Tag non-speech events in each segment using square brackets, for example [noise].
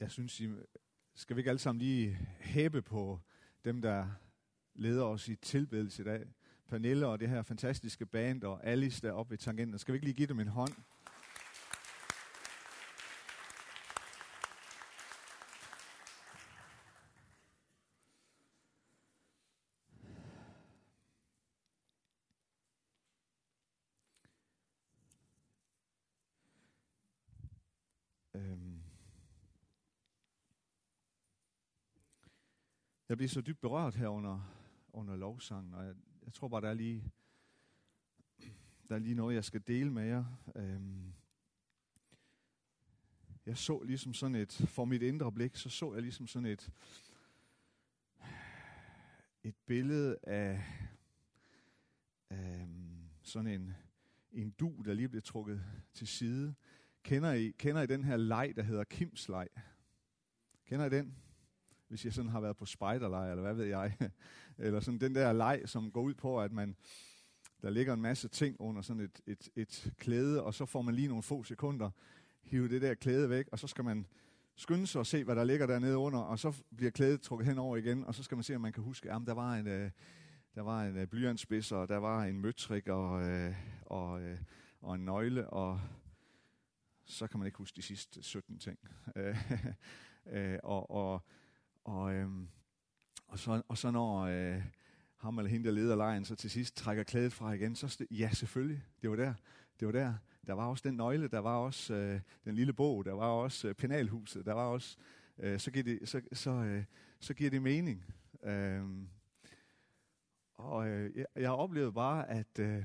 jeg synes, I, skal vi ikke alle sammen lige hæbe på dem, der leder os i tilbedelse i dag? Pernille og det her fantastiske band og Alice der oppe ved tangenten. Skal vi ikke lige give dem en hånd? Jeg så dybt berørt her under, under lovsangen, og jeg, jeg tror bare, der er lige, der er lige noget, jeg skal dele med jer. Øhm. Jeg så ligesom sådan et, for mit indre blik, så så jeg ligesom sådan et, et billede af øhm, sådan en, en du, der lige blev trukket til side. Kender I, kender I den her leg, der hedder Kims leg? Kender I den? Hvis jeg sådan har været på spejderlejr, eller hvad ved jeg. [laughs] eller sådan den der leg, som går ud på, at man, der ligger en masse ting under sådan et, et, et klæde, og så får man lige nogle få sekunder, hive det der klæde væk, og så skal man skynde sig og se, hvad der ligger dernede under, og så bliver klædet trukket henover igen, og så skal man se, om man kan huske, at der var en, øh, der var en øh, blyantspids, og der var en møtrik, og, øh, og, øh, og en nøgle, og så kan man ikke huske de sidste 17 ting. [laughs] Øh, øh, og, og, og, øhm, og, så, og så når øh, ham eller hende, der leder lejen, så til sidst trækker klædet fra igen, så st- ja, selvfølgelig, det var der. Det var der. Der var også den nøgle, der var også øh, den lille bog, der var også øh, penalhuset, der var også, øh, så, giver det, så, så, øh, så giver det mening. Øh, og øh, jeg, jeg oplevede bare, at øh,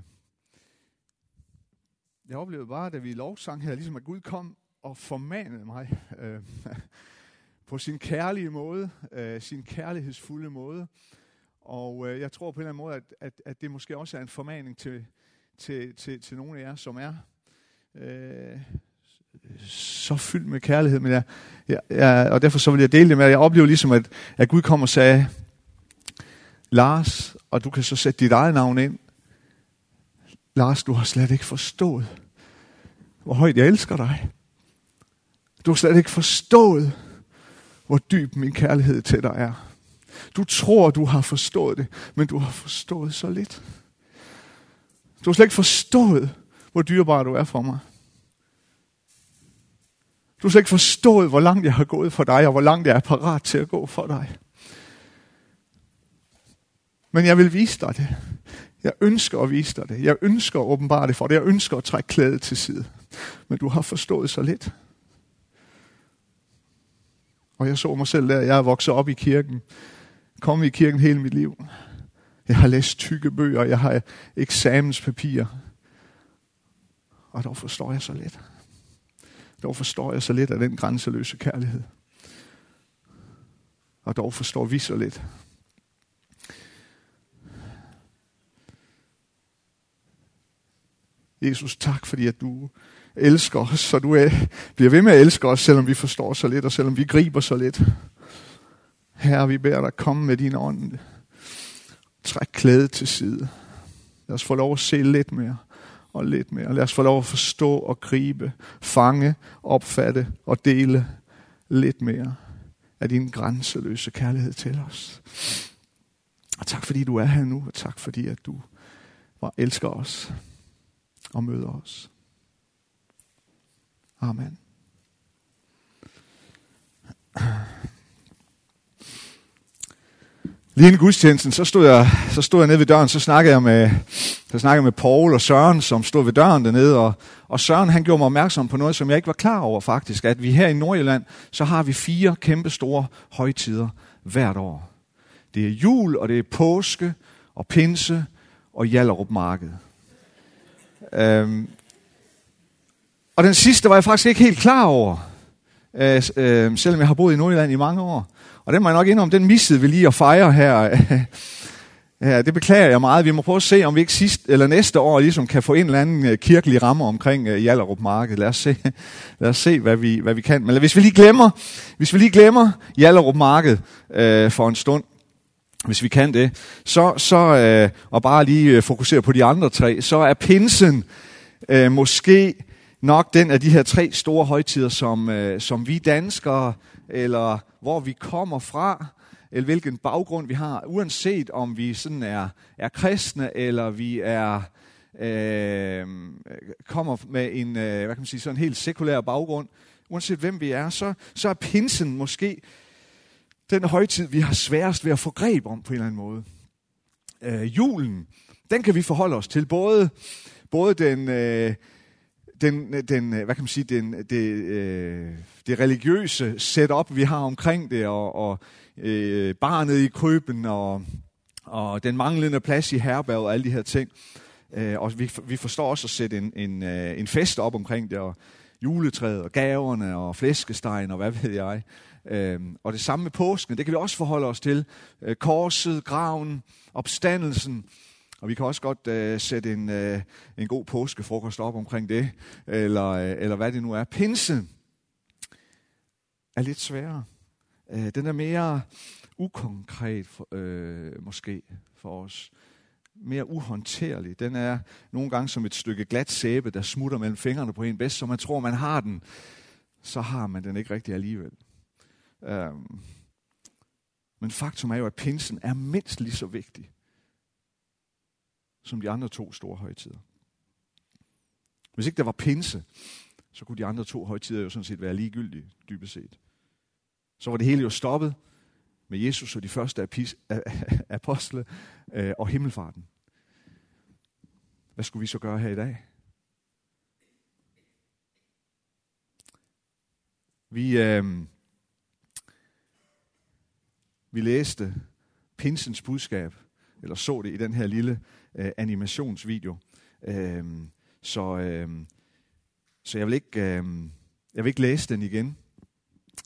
jeg oplevede bare, da vi lovsang her, ligesom at Gud kom og formanede mig øh, på sin kærlige måde, øh, sin kærlighedsfulde måde. Og øh, jeg tror på en eller anden måde, at, at, at det måske også er en formaning til, til, til, til nogle af jer, som er øh, så fyldt med kærlighed. Men jeg, jeg, jeg, og derfor så vil jeg dele det med, at jeg oplever ligesom, at, at Gud kom og sagde, Lars, og du kan så sætte dit eget navn ind, Lars, du har slet ikke forstået, hvor højt jeg elsker dig. Du har slet ikke forstået, hvor dyb min kærlighed til dig er. Du tror, du har forstået det, men du har forstået så lidt. Du har slet ikke forstået, hvor dyrebar du er for mig. Du har slet ikke forstået, hvor langt jeg har gået for dig, og hvor langt jeg er parat til at gå for dig. Men jeg vil vise dig det. Jeg ønsker at vise dig det. Jeg ønsker at åbenbare det for dig. Jeg ønsker at trække klædet til side. Men du har forstået så lidt. Og jeg så mig selv der. Jeg er vokset op i kirken. Kommet i kirken hele mit liv. Jeg har læst tykke bøger. Jeg har eksamenspapirer. Og dog forstår jeg så lidt. Dog forstår jeg så lidt af den grænseløse kærlighed. Og dog forstår vi så lidt. Jesus, tak fordi at du elsker os, så du er, bliver ved med at elske os, selvom vi forstår så lidt, og selvom vi griber så lidt. Herre, vi beder dig komme med din ånd. Træk klædet til side. Lad os få lov at se lidt mere og lidt mere. Lad os få lov at forstå og gribe, fange, opfatte og dele lidt mere af din grænseløse kærlighed til os. Og tak fordi du er her nu, og tak fordi at du elsker os og møder os. Amen. Lige inden gudstjenesten, så stod, jeg, så stod jeg nede ved døren, så snakkede jeg med, så snakkede jeg med Paul og Søren, som stod ved døren dernede, og, og Søren han gjorde mig opmærksom på noget, som jeg ikke var klar over faktisk, at vi her i Nordjylland, så har vi fire kæmpe store højtider hvert år. Det er jul, og det er påske, og pinse, og Jallerup Marked. Øhm, og den sidste var jeg faktisk ikke helt klar over, øh, øh, selvom jeg har boet i Nordjylland i mange år. Og den må jeg nok indrømme, den missede vi lige at fejre her. [laughs] ja, det beklager jeg meget. Vi må prøve at se, om vi ikke sidst, eller næste år ligesom kan få en eller anden øh, kirkelig ramme omkring øh, uh, Jallerup Marked. Lad os se, [laughs] lad os se hvad, vi, hvad vi kan. Men hvis vi lige glemmer, hvis vi lige glemmer Jallerup Marked øh, for en stund, hvis vi kan det, så, så øh, og bare lige øh, fokusere på de andre tre, så er pinsen øh, måske nok den af de her tre store højtider, som, øh, som vi danskere eller hvor vi kommer fra, eller hvilken baggrund vi har, uanset om vi sådan er, er kristne, eller vi er øh, kommer med en, øh, hvad kan man sige, sådan en helt sekulær baggrund, uanset hvem vi er, så, så er pinsen måske den højtid, vi har sværest ved at få greb om på en eller anden måde. Øh, julen, den kan vi forholde os til, både, både den, øh, den, den, øh, hvad kan man sige, den, det, øh, det religiøse setup, vi har omkring det, og, og øh, barnet i krybben, og, og den manglende plads i herberget, og alle de her ting. Øh, og vi, vi forstår også at sætte en, en, øh, en fest op omkring det, og juletræet, og gaverne, og flæskestegen, og hvad ved jeg. Øh, og det samme med påsken, det kan vi også forholde os til. Øh, korset, graven, opstandelsen, og vi kan også godt øh, sætte en, øh, en god påskefrokost op omkring det, eller, øh, eller hvad det nu er. Pinse er lidt sværere. Øh, den er mere ukonkret for, øh, måske for os. Mere uhåndterlig. Den er nogle gange som et stykke glat sæbe, der smutter mellem fingrene på en bedst, så man tror, man har den. Så har man den ikke rigtig alligevel. Øh, men faktum er jo, at pinsen er mindst lige så vigtig som de andre to store højtider. Hvis ikke der var pinse, så kunne de andre to højtider jo sådan set være ligegyldige, dybest set. Så var det hele jo stoppet med Jesus og de første apostle øh, og himmelfarten. Hvad skulle vi så gøre her i dag? Vi, øh, vi læste pinsens budskab, eller så det i den her lille øh, animationsvideo. Øh, så, øh, så jeg vil ikke, øh, jeg vil ikke læse den igen.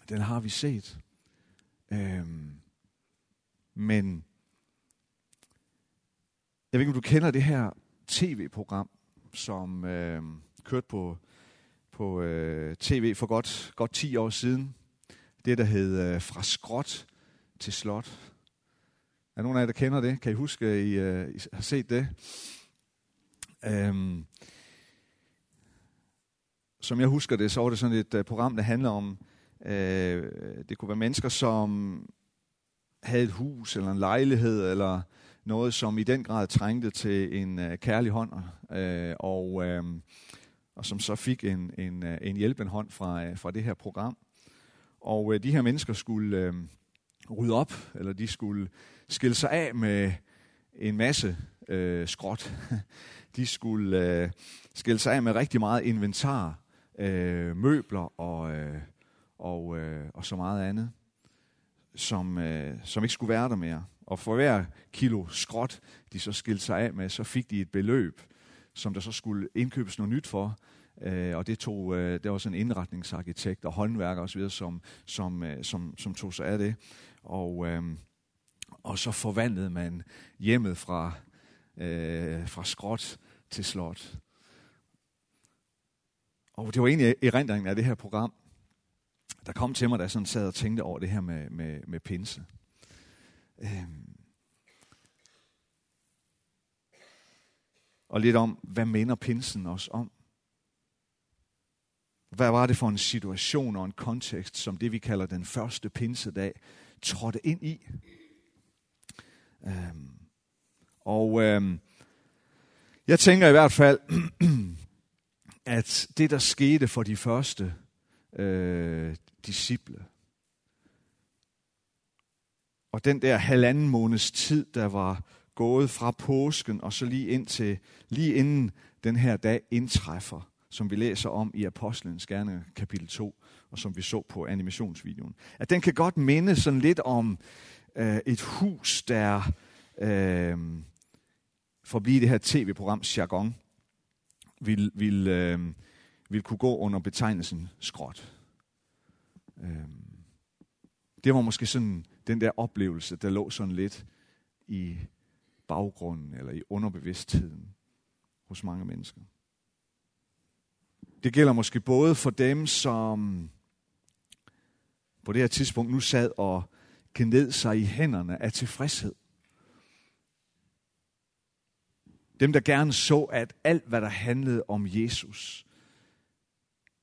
Den har vi set. Øh, men jeg ved ikke, om du kender det her tv-program, som øh, kørte på, på øh, tv for godt, godt 10 år siden. Det, der hed øh, Fra skråt til slot. Er nogen af jer, der kender det? Kan I huske, at I, uh, I har set det? Um, som jeg husker det, så var det sådan et uh, program, der handler om, uh, det kunne være mennesker, som havde et hus eller en lejlighed, eller noget, som i den grad trængte til en uh, kærlig hånd, uh, og, uh, og som så fik en, en, uh, en hjælpende hånd fra, uh, fra det her program. Og uh, de her mennesker skulle uh, rydde op, eller de skulle skille sig af med en masse øh, skråt. [laughs] De skulle øh, skille sig af med rigtig meget inventar, øh, møbler og, øh, og, øh, og så meget andet, som, øh, som ikke skulle være der mere. Og for hver kilo skråt, de så skilte sig af med, så fik de et beløb, som der så skulle indkøbes noget nyt for. Øh, og det tog, øh, det var sådan en indretningsarkitekt og håndværker osv., som, som, øh, som, som tog sig af det. Og, øh, og så forvandlede man hjemmet fra, øh, fra skråt til slot. Og det var egentlig erindringen af det her program, der kom til mig, da jeg sådan sad og tænkte over det her med, med, med pinse. Øhm. Og lidt om, hvad minder pinsen os om? Hvad var det for en situation og en kontekst, som det vi kalder den første pinsedag, trådte ind i? Øhm, og øhm, jeg tænker i hvert fald, [clears throat] at det, der skete for de første øh, disciple, og den der halvanden måneds tid, der var gået fra påsken og så lige ind til, lige inden den her dag indtræffer, som vi læser om i Apostlenes Gerninger kapitel 2, og som vi så på animationsvideoen. At den kan godt minde sådan lidt om øh, et hus, der øh, for at blive det her tv-programs jargon, vil, vil, øh, vil kunne gå under betegnelsen skråt. Øh, det var måske sådan den der oplevelse, der lå sådan lidt i baggrunden eller i underbevidstheden hos mange mennesker. Det gælder måske både for dem, som på det her tidspunkt nu sad og gned sig i hænderne af tilfredshed. Dem, der gerne så, at alt, hvad der handlede om Jesus,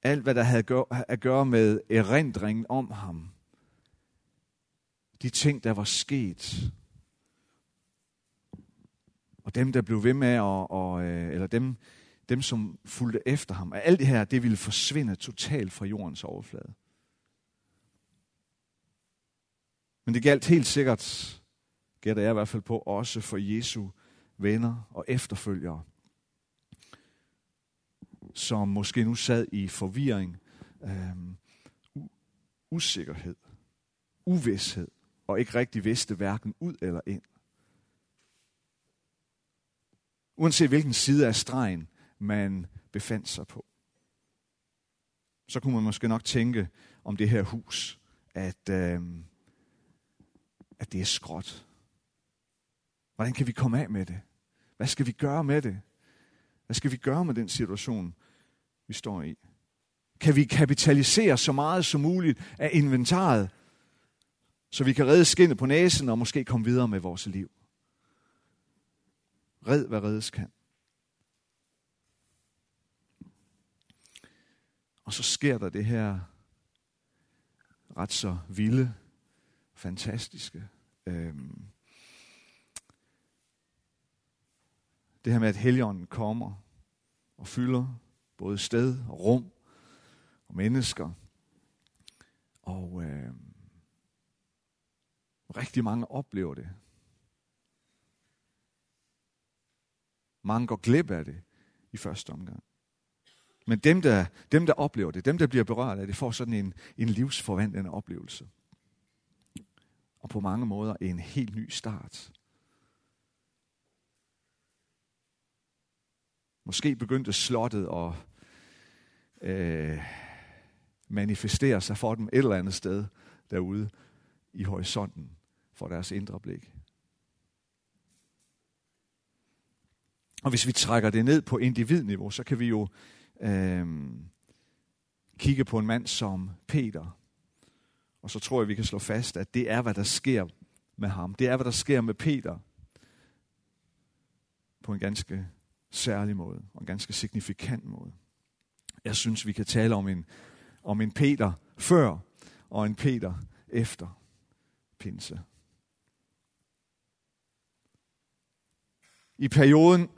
alt, hvad der havde at gøre med erindringen om ham, de ting, der var sket. Og dem, der blev ved med, og, og, øh, eller dem, dem, som fulgte efter ham, at alt det her, det ville forsvinde totalt fra jordens overflade. Men det galt helt sikkert, gætter jeg i hvert fald på, også for Jesu venner og efterfølgere, som måske nu sad i forvirring, øhm, usikkerhed, uvidshed, og ikke rigtig vidste hverken ud eller ind. Uanset hvilken side af stregen man befandt sig på. Så kunne man måske nok tænke om det her hus, at, øhm, at det er skråt. Hvordan kan vi komme af med det? Hvad skal vi gøre med det? Hvad skal vi gøre med den situation, vi står i? Kan vi kapitalisere så meget som muligt af inventaret, så vi kan redde skinnet på næsen og måske komme videre med vores liv? Red, hvad reddes kan. Og så sker der det her ret så vilde, fantastiske. Øhm, det her med, at Helligånden kommer og fylder både sted og rum og mennesker. Og øh, rigtig mange oplever det. Mange går glip af det i første omgang. Men dem der, dem, der oplever det, dem, der bliver berørt af det, får sådan en, en livsforvandlende oplevelse. Og på mange måder en helt ny start. Måske begyndte slottet at øh, manifestere sig for dem et eller andet sted derude i horisonten for deres indre blik. Og hvis vi trækker det ned på individniveau, så kan vi jo øh, kigge på en mand som Peter. Og så tror jeg, vi kan slå fast, at det er, hvad der sker med ham. Det er, hvad der sker med Peter på en ganske særlig måde, og en ganske signifikant måde. Jeg synes, vi kan tale om en, om en Peter før og en Peter efter pinse. I perioden,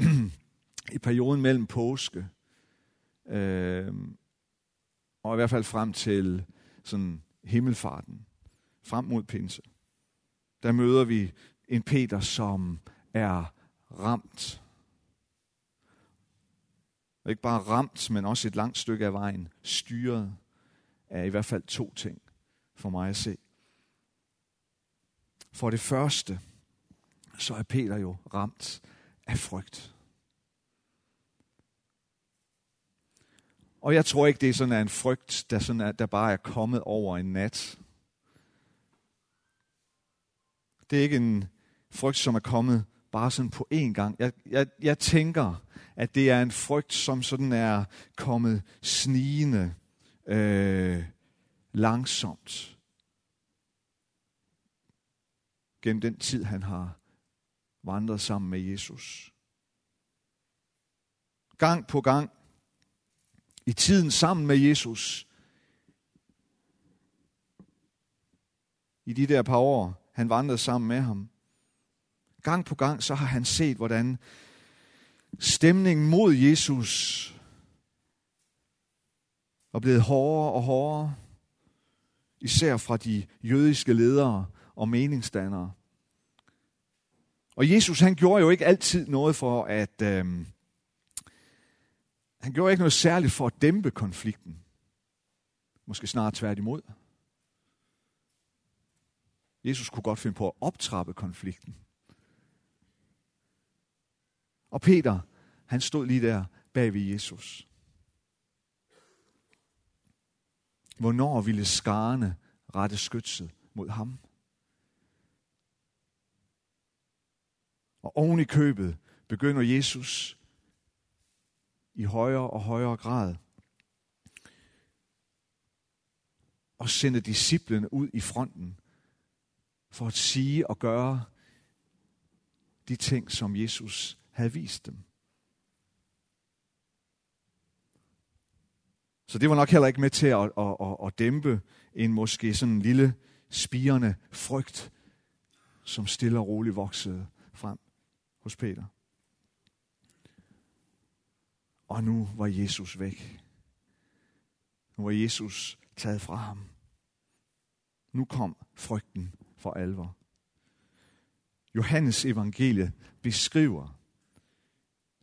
[clears throat] i perioden mellem påske øh, og i hvert fald frem til sådan himmelfarten, frem mod pinse, der møder vi en Peter, som er ramt ikke bare ramt, men også et langt stykke af vejen styret af i hvert fald to ting for mig at se. For det første, så er Peter jo ramt af frygt. Og jeg tror ikke, det er sådan en frygt, der, sådan er, der bare er kommet over en nat. Det er ikke en frygt, som er kommet bare sådan på én gang. Jeg, jeg, jeg tænker, at det er en frygt, som sådan er kommet snigende øh, langsomt gennem den tid, han har vandret sammen med Jesus. Gang på gang i tiden sammen med Jesus, i de der par år, han vandrede sammen med ham, gang på gang, så har han set, hvordan stemningen mod Jesus var blevet hårdere og hårdere, især fra de jødiske ledere og meningsdannere. Og Jesus, han gjorde jo ikke altid noget for at... Øh, han gjorde ikke noget særligt for at dæmpe konflikten. Måske snarere tværtimod. Jesus kunne godt finde på at optrappe konflikten. Og Peter, han stod lige der bag ved Jesus. Hvornår ville skarne rette skytset mod ham? Og oven i købet begynder Jesus i højere og højere grad Og sende disciplene ud i fronten for at sige og gøre de ting, som Jesus havde vist dem. Så det var nok heller ikke med til at, at, at, at dæmpe en måske sådan en lille spirende frygt, som stille og roligt voksede frem hos Peter. Og nu var Jesus væk. Nu var Jesus taget fra ham. Nu kom frygten for alvor. Johannes evangelie beskriver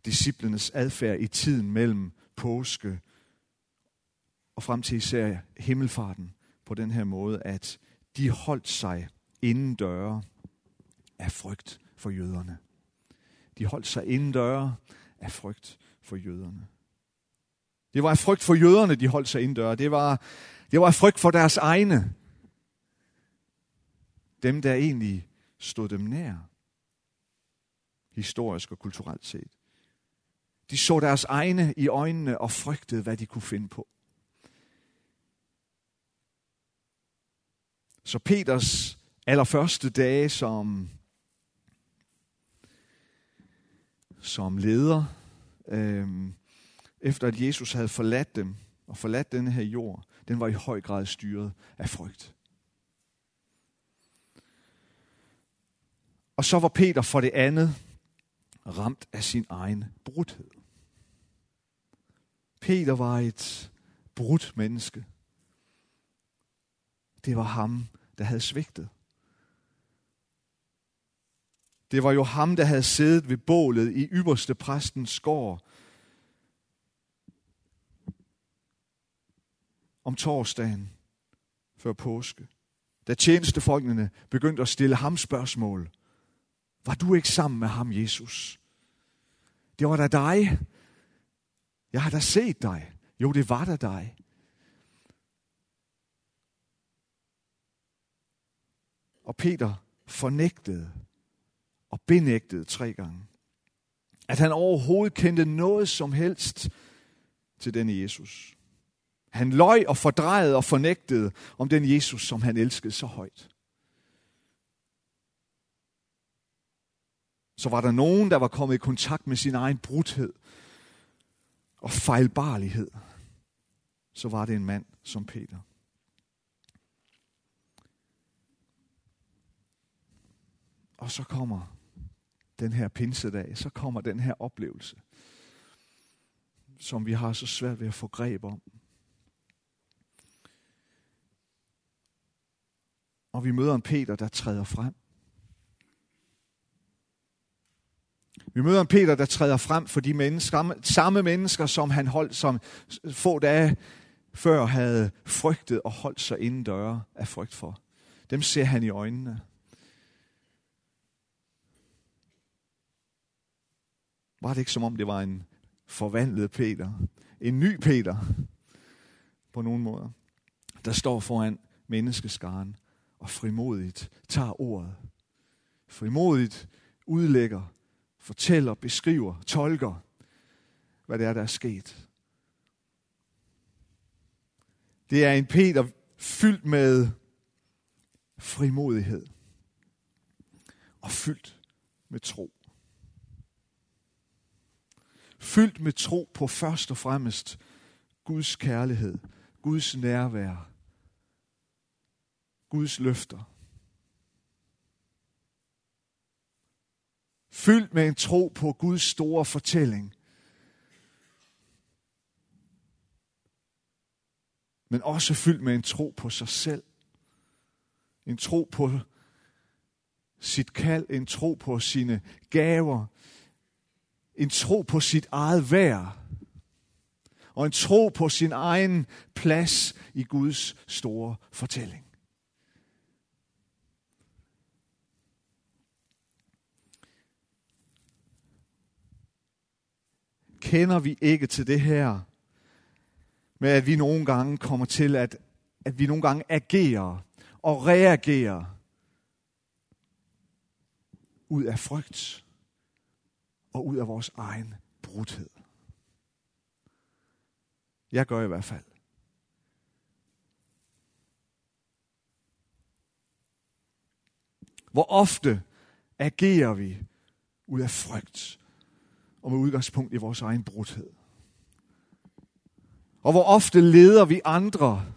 disciplenes adfærd i tiden mellem påske og frem til især himmelfarten på den her måde, at de holdt sig inden døre af frygt for jøderne. De holdt sig inden døre af frygt for jøderne. Det var af frygt for jøderne, de holdt sig indendør. Det var, det var af frygt for deres egne. Dem, der egentlig stod dem nær. Historisk og kulturelt set. De så deres egne i øjnene og frygtede, hvad de kunne finde på. Så Peters allerførste dage som, som leder, øh, efter at Jesus havde forladt dem og forladt denne her jord, den var i høj grad styret af frygt. Og så var Peter for det andet ramt af sin egen brudhed. Peter var et brudt menneske. Det var ham, der havde svigtet. Det var jo ham, der havde siddet ved bålet i ypperste præstens gård om torsdagen før påske. Da tjenestefolkene begyndte at stille ham spørgsmål. Var du ikke sammen med ham, Jesus? Det var da dig. Jeg har da set dig. Jo, det var da dig. Og Peter fornægtede og benægtede tre gange, at han overhovedet kendte noget som helst til denne Jesus. Han løj og fordrejede og fornægtede om den Jesus, som han elskede så højt. Så var der nogen, der var kommet i kontakt med sin egen brudhed og fejlbarlighed. Så var det en mand som Peter. Og så kommer den her pinsedag, så kommer den her oplevelse, som vi har så svært ved at få greb om. Og vi møder en Peter, der træder frem. Vi møder en Peter, der træder frem for de mennesker, samme mennesker, som han holdt som få dage før havde frygtet og holdt sig inden døre af frygt for. Dem ser han i øjnene. Var det ikke som om det var en forvandlet Peter? En ny Peter på nogen måder, der står foran menneskeskaren og frimodigt tager ordet. Frimodigt udlægger, fortæller, beskriver, tolker, hvad det er, der er sket. Det er en Peter fyldt med frimodighed og fyldt med tro. Fyldt med tro på først og fremmest Guds kærlighed, Guds nærvær, Guds løfter. Fyldt med en tro på Guds store fortælling. Men også fyldt med en tro på sig selv. En tro på sit kald, en tro på sine gaver, en tro på sit eget værd, og en tro på sin egen plads i Guds store fortælling. Kender vi ikke til det her med, at vi nogle gange kommer til, at, at vi nogle gange agerer og reagerer ud af frygt og ud af vores egen brudhed. Jeg gør i hvert fald. Hvor ofte agerer vi ud af frygt og med udgangspunkt i vores egen brudhed. Og hvor ofte leder vi andre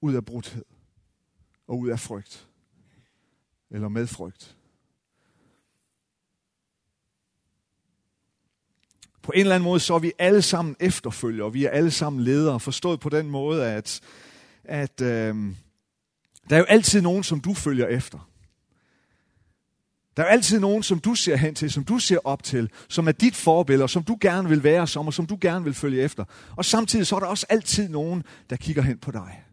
ud af brudhed og ud af frygt. Eller med frygt. På en eller anden måde, så er vi alle sammen efterfølgere, vi er alle sammen ledere, forstået på den måde, at, at øh, der er jo altid nogen, som du følger efter. Der er jo altid nogen, som du ser hen til, som du ser op til, som er dit forbillede, og som du gerne vil være som, og som du gerne vil følge efter. Og samtidig så er der også altid nogen, der kigger hen på dig.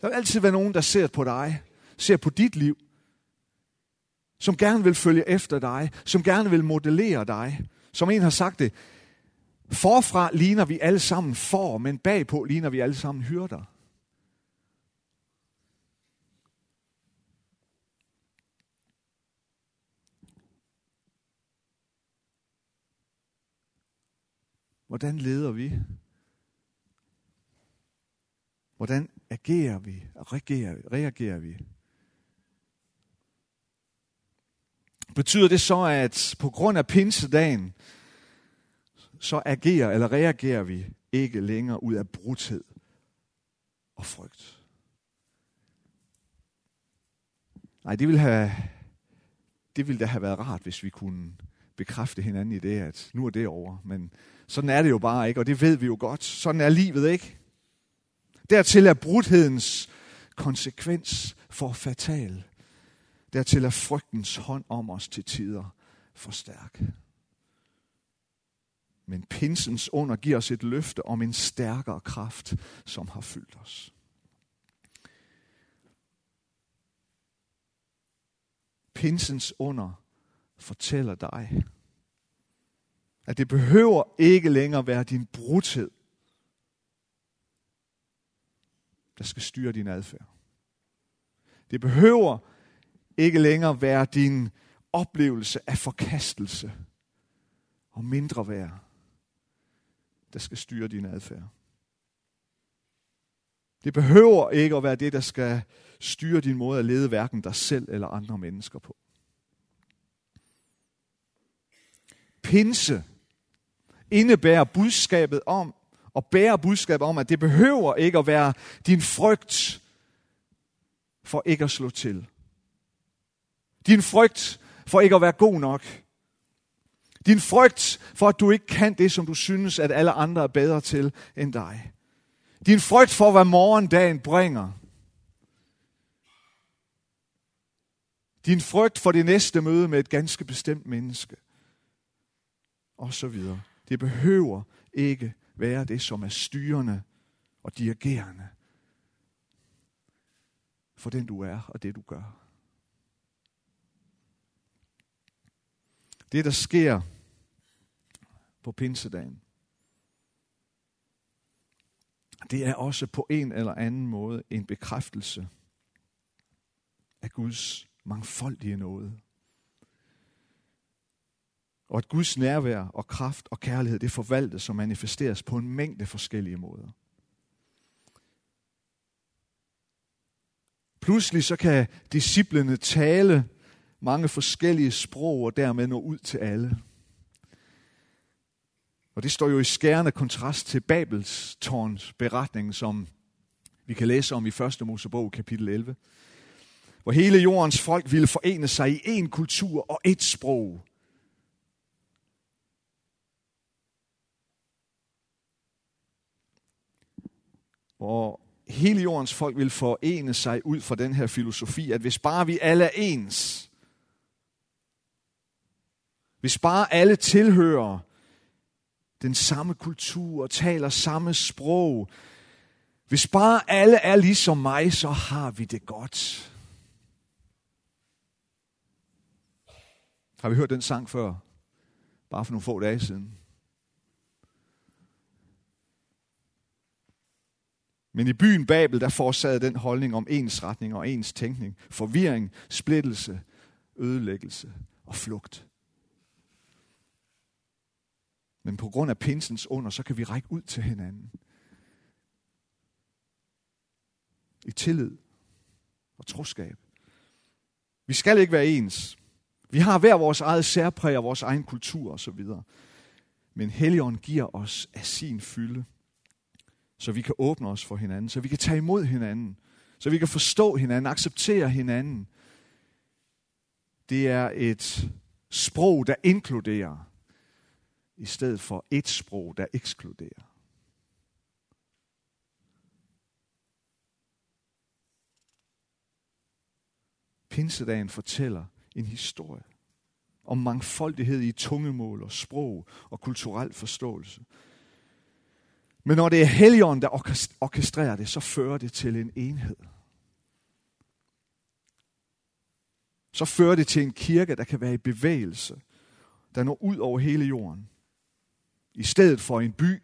Der vil altid være nogen, der ser på dig, ser på dit liv, som gerne vil følge efter dig, som gerne vil modellere dig. Som en har sagt det, forfra ligner vi alle sammen for, men bagpå ligner vi alle sammen hyrder. Hvordan leder vi? Hvordan agerer vi reagerer, reagerer vi? Betyder det så, at på grund af pinsedagen, så agerer eller reagerer vi ikke længere ud af brudhed og frygt? Nej, det ville, have, det ville da have været rart, hvis vi kunne bekræfte hinanden i det, at nu er det over. Men sådan er det jo bare ikke, og det ved vi jo godt. Sådan er livet ikke. Dertil er brudhedens konsekvens for fatal. Dertil er frygtens hånd om os til tider for stærk. Men pinsens under giver os et løfte om en stærkere kraft, som har fyldt os. Pinsens under fortæller dig, at det behøver ikke længere være din brudhed, der skal styre din adfærd. Det behøver ikke længere være din oplevelse af forkastelse og mindre værd, der skal styre din adfærd. Det behøver ikke at være det, der skal styre din måde at lede hverken dig selv eller andre mennesker på. Pinse indebærer budskabet om, og bærer budskabet om, at det behøver ikke at være din frygt for ikke at slå til. Din frygt for ikke at være god nok. Din frygt for, at du ikke kan det, som du synes, at alle andre er bedre til end dig. Din frygt for, hvad morgendagen bringer. Din frygt for det næste møde med et ganske bestemt menneske. Og så videre. Det behøver ikke være det, som er styrende og dirigerende for den du er og det du gør. Det, der sker på pinsedagen, det er også på en eller anden måde en bekræftelse af Guds mangfoldige nåde. Og at Guds nærvær og kraft og kærlighed, det forvaltes og manifesteres på en mængde forskellige måder. Pludselig så kan disciplene tale mange forskellige sprog og dermed nå ud til alle. Og det står jo i skærende kontrast til Babels tårns beretning, som vi kan læse om i 1. Mosebog kapitel 11. Hvor hele jordens folk ville forene sig i én kultur og ét sprog. Hvor hele jordens folk ville forene sig ud fra den her filosofi, at hvis bare vi alle er ens, hvis bare alle tilhører den samme kultur og taler samme sprog, hvis bare alle er ligesom mig, så har vi det godt. Har vi hørt den sang før? Bare for nogle få dage siden. Men i byen Babel, der forårsagede den holdning om ens retning og ens tænkning, forvirring, splittelse, ødelæggelse og flugt. Men på grund af pinsens under, så kan vi række ud til hinanden. I tillid og troskab. Vi skal ikke være ens. Vi har hver vores eget særpræg og vores egen kultur osv. Men Helligånden giver os af sin fylde så vi kan åbne os for hinanden, så vi kan tage imod hinanden, så vi kan forstå hinanden, acceptere hinanden. Det er et sprog, der inkluderer, i stedet for et sprog, der ekskluderer. Pinsedagen fortæller en historie om mangfoldighed i tungemål og sprog og kulturel forståelse. Men når det er Helligånden, der orkestrerer det, så fører det til en enhed. Så fører det til en kirke, der kan være i bevægelse, der når ud over hele jorden. I stedet for en by,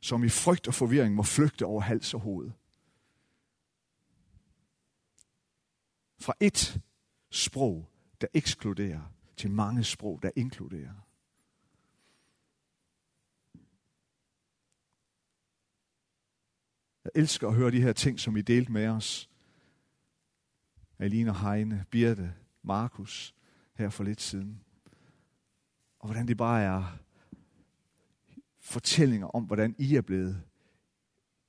som i frygt og forvirring må flygte over hals og hoved. Fra et sprog, der ekskluderer, til mange sprog, der inkluderer. Jeg elsker at høre de her ting, som I delte med os. Alina Heine, Birte, Markus, her for lidt siden. Og hvordan det bare er fortællinger om, hvordan I er blevet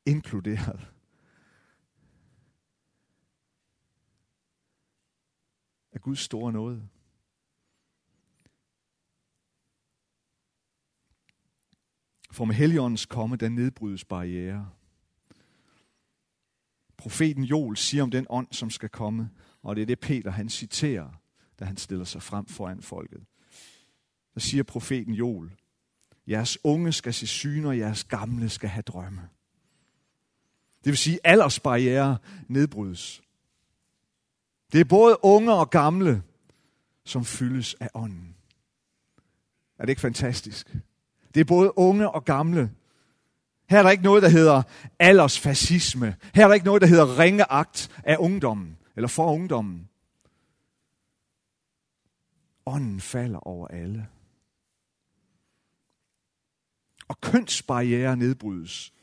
inkluderet. Af Guds store nåde. For med Helligåndens komme, der nedbrydes barriere. Profeten Joel siger om den ånd, som skal komme, og det er det Peter han citerer, da han stiller sig frem foran folket. Der siger profeten Joel, jeres unge skal se syner, jeres gamle skal have drømme. Det vil sige, at aldersbarriere nedbrydes. Det er både unge og gamle, som fyldes af ånden. Er det ikke fantastisk? Det er både unge og gamle. Her er der ikke noget, der hedder aldersfascisme. Her er der ikke noget, der hedder ringeagt af ungdommen, eller for ungdommen. Ånden falder over alle. Og kønsbarriere nedbrydes.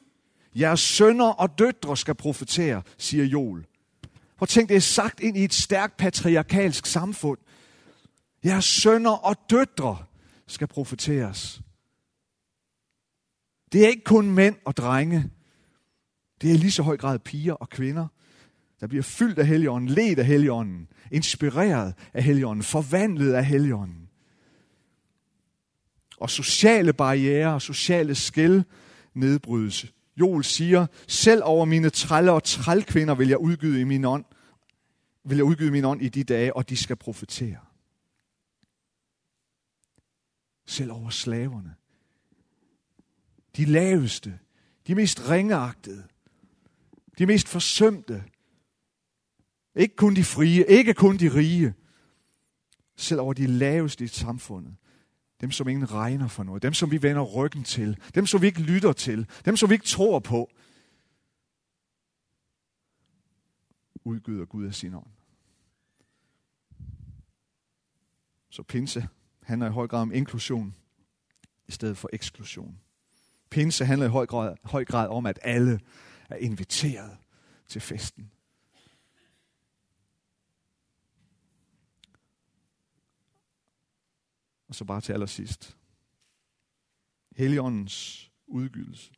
Jeres sønner og døtre skal profetere, siger Joel. Hvor tænk, det er sagt ind i et stærkt patriarkalsk samfund. Jeres sønner og døtre skal profeteres. Det er ikke kun mænd og drenge. Det er i lige så høj grad piger og kvinder, der bliver fyldt af Helligånden, ledt af Helligånden, inspireret af Helligånden, forvandlet af Helligånden. Og sociale barriere og sociale skæld nedbrydes. Joel siger, selv over mine trælle og trælkvinder vil jeg udgyde i min ånd, vil jeg udgyde min ånd i de dage, og de skal profetere. Selv over slaverne de laveste, de mest ringeagtede, de mest forsømte. Ikke kun de frie, ikke kun de rige. Selv over de laveste i samfundet. Dem, som ingen regner for noget. Dem, som vi vender ryggen til. Dem, som vi ikke lytter til. Dem, som vi ikke tror på. Udgyder Gud af sin ånd. Så pinse handler i høj grad om inklusion i stedet for eksklusion. Pinse handler i høj grad, høj grad om, at alle er inviteret til festen. Og så bare til allersidst. Helligåndens udgydelse.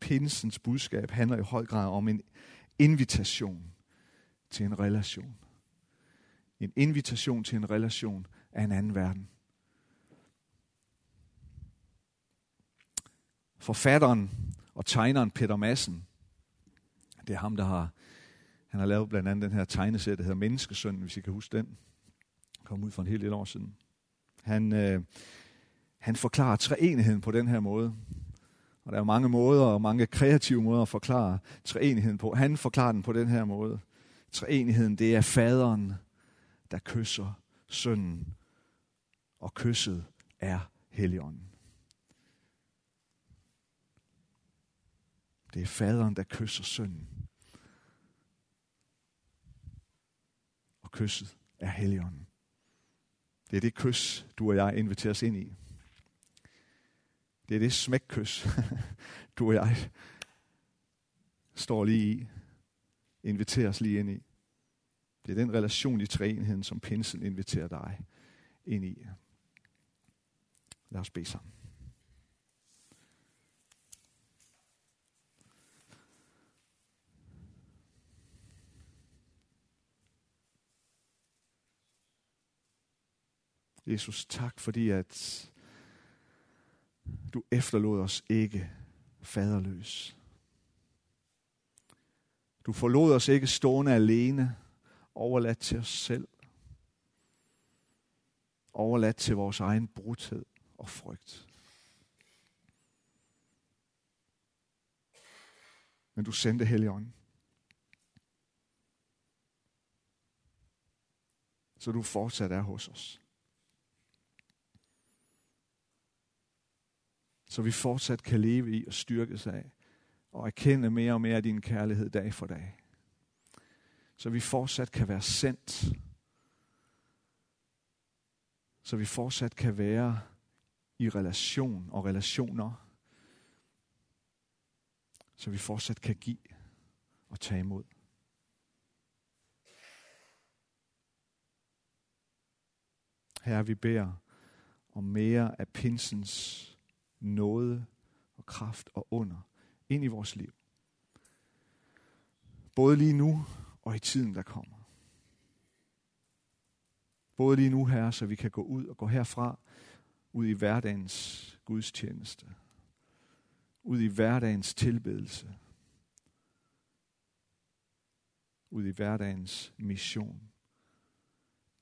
Pinsens budskab handler i høj grad om en invitation til en relation. En invitation til en relation af en anden verden. forfatteren og tegneren Peter Madsen. Det er ham, der har, han har lavet blandt andet den her tegneserie, der hedder Menneskesønnen, hvis I kan huske den. Kom ud for en hel del år siden. Han, øh, han forklarer treenigheden på den her måde. Og der er mange måder og mange kreative måder at forklare treenigheden på. Han forklarer den på den her måde. Treenigheden, det er faderen, der kysser sønnen, og kysset er Helligånden. Det er faderen, der kysser sønnen. Og kysset er Helligånden. Det er det kys, du og jeg inviteres ind i. Det er det smækkys, [laughs] du og jeg står lige i. Inviteres lige ind i. Det er den relation i træenheden, som pinsen inviterer dig ind i. Lad os bede sammen. Jesus, tak fordi at du efterlod os ikke faderløs. Du forlod os ikke stående alene, overladt til os selv. Overladt til vores egen brudhed og frygt. Men du sendte Helligånden. Så du fortsat er hos os. Så vi fortsat kan leve i og styrkes af og erkende mere og mere af din kærlighed dag for dag. Så vi fortsat kan være sendt. Så vi fortsat kan være i relation og relationer. Så vi fortsat kan give og tage imod. Herre, vi beder om mere af pinsens nåde og kraft og under ind i vores liv. Både lige nu og i tiden, der kommer. Både lige nu, Herre, så vi kan gå ud og gå herfra, ud i hverdagens gudstjeneste. Ud i hverdagens tilbedelse. Ud i hverdagens mission.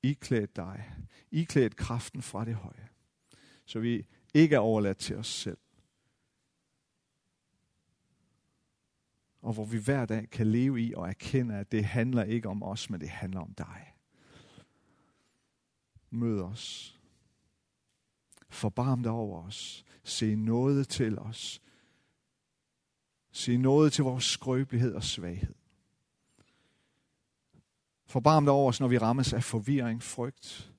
Iklæd dig. Iklæd kraften fra det høje. Så vi ikke er overladt til os selv. Og hvor vi hver dag kan leve i og erkende, at det handler ikke om os, men det handler om dig. Mød os. Forbarm dig over os. Se noget til os. Se noget til vores skrøbelighed og svaghed. Forbarm dig over os, når vi rammes af forvirring, frygt.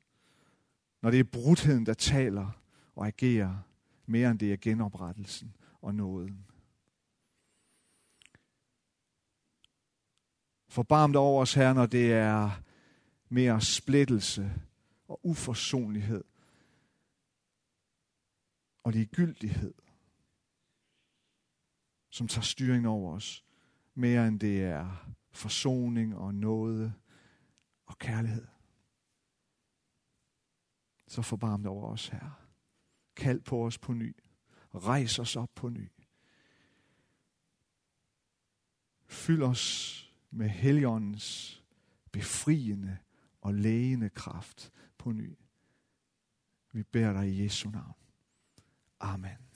Når det er brudheden, der taler og agere mere end det er genoprettelsen og nåden. Forbarm dig over os, Herre, når det er mere splittelse og uforsonlighed og ligegyldighed, som tager styring over os, mere end det er forsoning og nåde og kærlighed. Så forbarm dig over os, Herre. Kald på os på ny. Rejs os op på ny. Fyld os med Helligåndens befriende og lægende kraft på ny. Vi beder dig i Jesu navn. Amen.